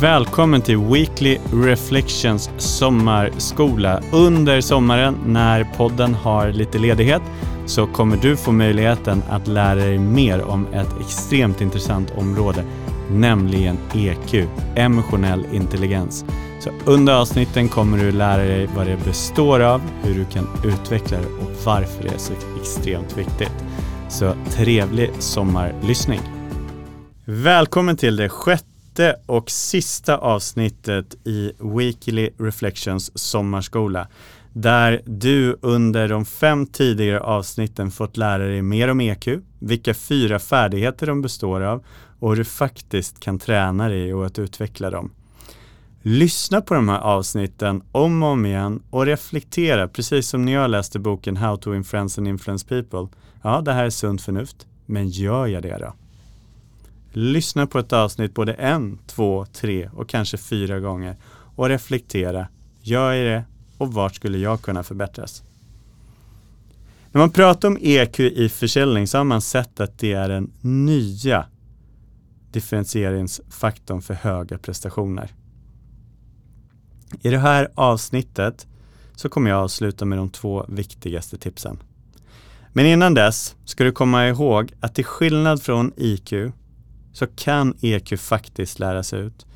Välkommen till Weekly Reflections sommarskola. Under sommaren när podden har lite ledighet så kommer du få möjligheten att lära dig mer om ett extremt intressant område, nämligen EQ, emotionell intelligens. Så under avsnitten kommer du lära dig vad det består av, hur du kan utveckla det och varför det är så extremt viktigt. Så trevlig sommarlyssning! Välkommen till det sjätte och sista avsnittet i Weekly Reflections sommarskola där du under de fem tidigare avsnitten fått lära dig mer om EQ, vilka fyra färdigheter de består av och hur du faktiskt kan träna dig och att utveckla dem. Lyssna på de här avsnitten om och om igen och reflektera, precis som när jag läste boken How to Influence and Influence People. Ja, det här är sunt förnuft, men gör jag det då? Lyssna på ett avsnitt både en, två, tre och kanske fyra gånger och reflektera. Gör jag det och vart skulle jag kunna förbättras? När man pratar om EQ i försäljning så har man sett att det är den nya differentieringsfaktorn för höga prestationer. I det här avsnittet så kommer jag avsluta med de två viktigaste tipsen. Men innan dess ska du komma ihåg att till skillnad från IQ så kan EQ faktiskt läras ut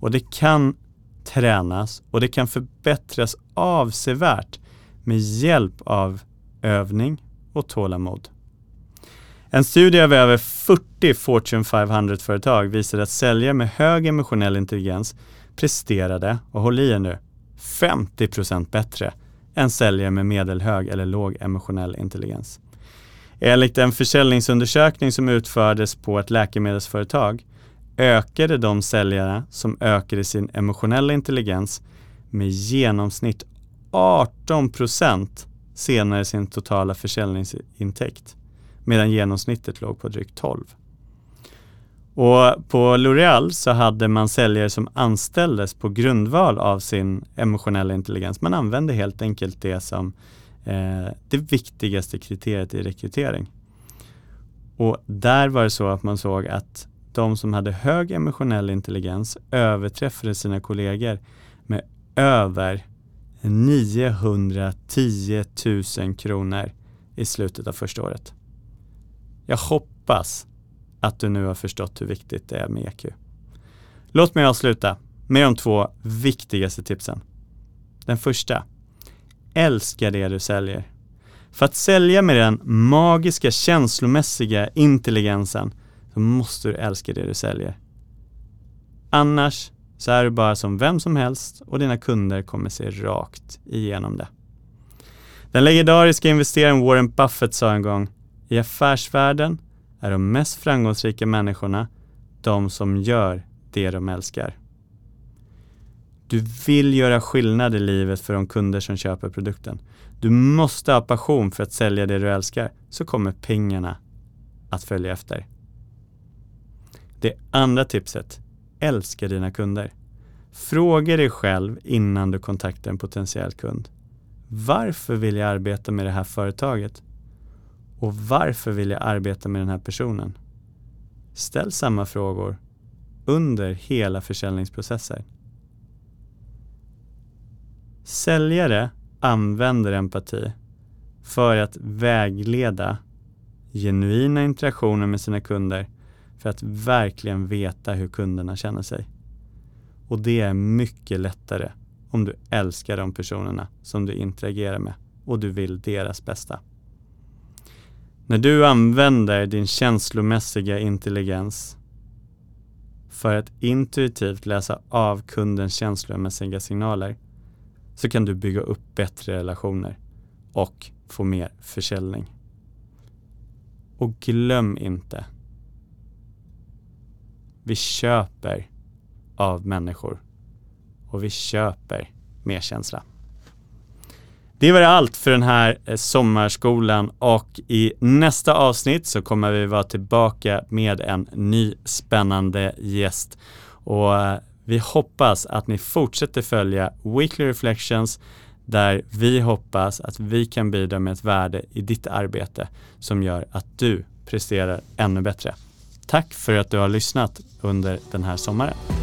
och det kan tränas och det kan förbättras avsevärt med hjälp av övning och tålamod. En studie av över 40 Fortune 500-företag visade att säljare med hög emotionell intelligens presterade, och håll i er nu, 50% bättre än säljare med medelhög eller låg emotionell intelligens. Enligt en försäljningsundersökning som utfördes på ett läkemedelsföretag ökade de säljare som ökade sin emotionella intelligens med genomsnitt 18% senare sin totala försäljningsintäkt medan genomsnittet låg på drygt 12. Och på L'Oreal så hade man säljare som anställdes på grundval av sin emotionella intelligens. Man använde helt enkelt det som Eh, det viktigaste kriteriet i rekrytering. Och där var det så att man såg att de som hade hög emotionell intelligens överträffade sina kollegor med över 910 000 kronor i slutet av första året. Jag hoppas att du nu har förstått hur viktigt det är med EQ. Låt mig avsluta med de två viktigaste tipsen. Den första. Älska det du säljer. För att sälja med den magiska känslomässiga intelligensen så måste du älska det du säljer. Annars så är du bara som vem som helst och dina kunder kommer se rakt igenom det. Den legendariska investeraren Warren Buffett sa en gång, i affärsvärlden är de mest framgångsrika människorna de som gör det de älskar. Du vill göra skillnad i livet för de kunder som köper produkten. Du måste ha passion för att sälja det du älskar, så kommer pengarna att följa efter. Det andra tipset, älska dina kunder. Fråga dig själv innan du kontaktar en potentiell kund. Varför vill jag arbeta med det här företaget? Och varför vill jag arbeta med den här personen? Ställ samma frågor under hela försäljningsprocessen. Säljare använder empati för att vägleda genuina interaktioner med sina kunder för att verkligen veta hur kunderna känner sig. Och det är mycket lättare om du älskar de personerna som du interagerar med och du vill deras bästa. När du använder din känslomässiga intelligens för att intuitivt läsa av kundens känslomässiga signaler så kan du bygga upp bättre relationer och få mer försäljning. Och glöm inte, vi köper av människor och vi köper mer känsla. Det var allt för den här eh, sommarskolan och i nästa avsnitt så kommer vi vara tillbaka med en ny spännande gäst. Och eh, vi hoppas att ni fortsätter följa Weekly Reflections där vi hoppas att vi kan bidra med ett värde i ditt arbete som gör att du presterar ännu bättre. Tack för att du har lyssnat under den här sommaren.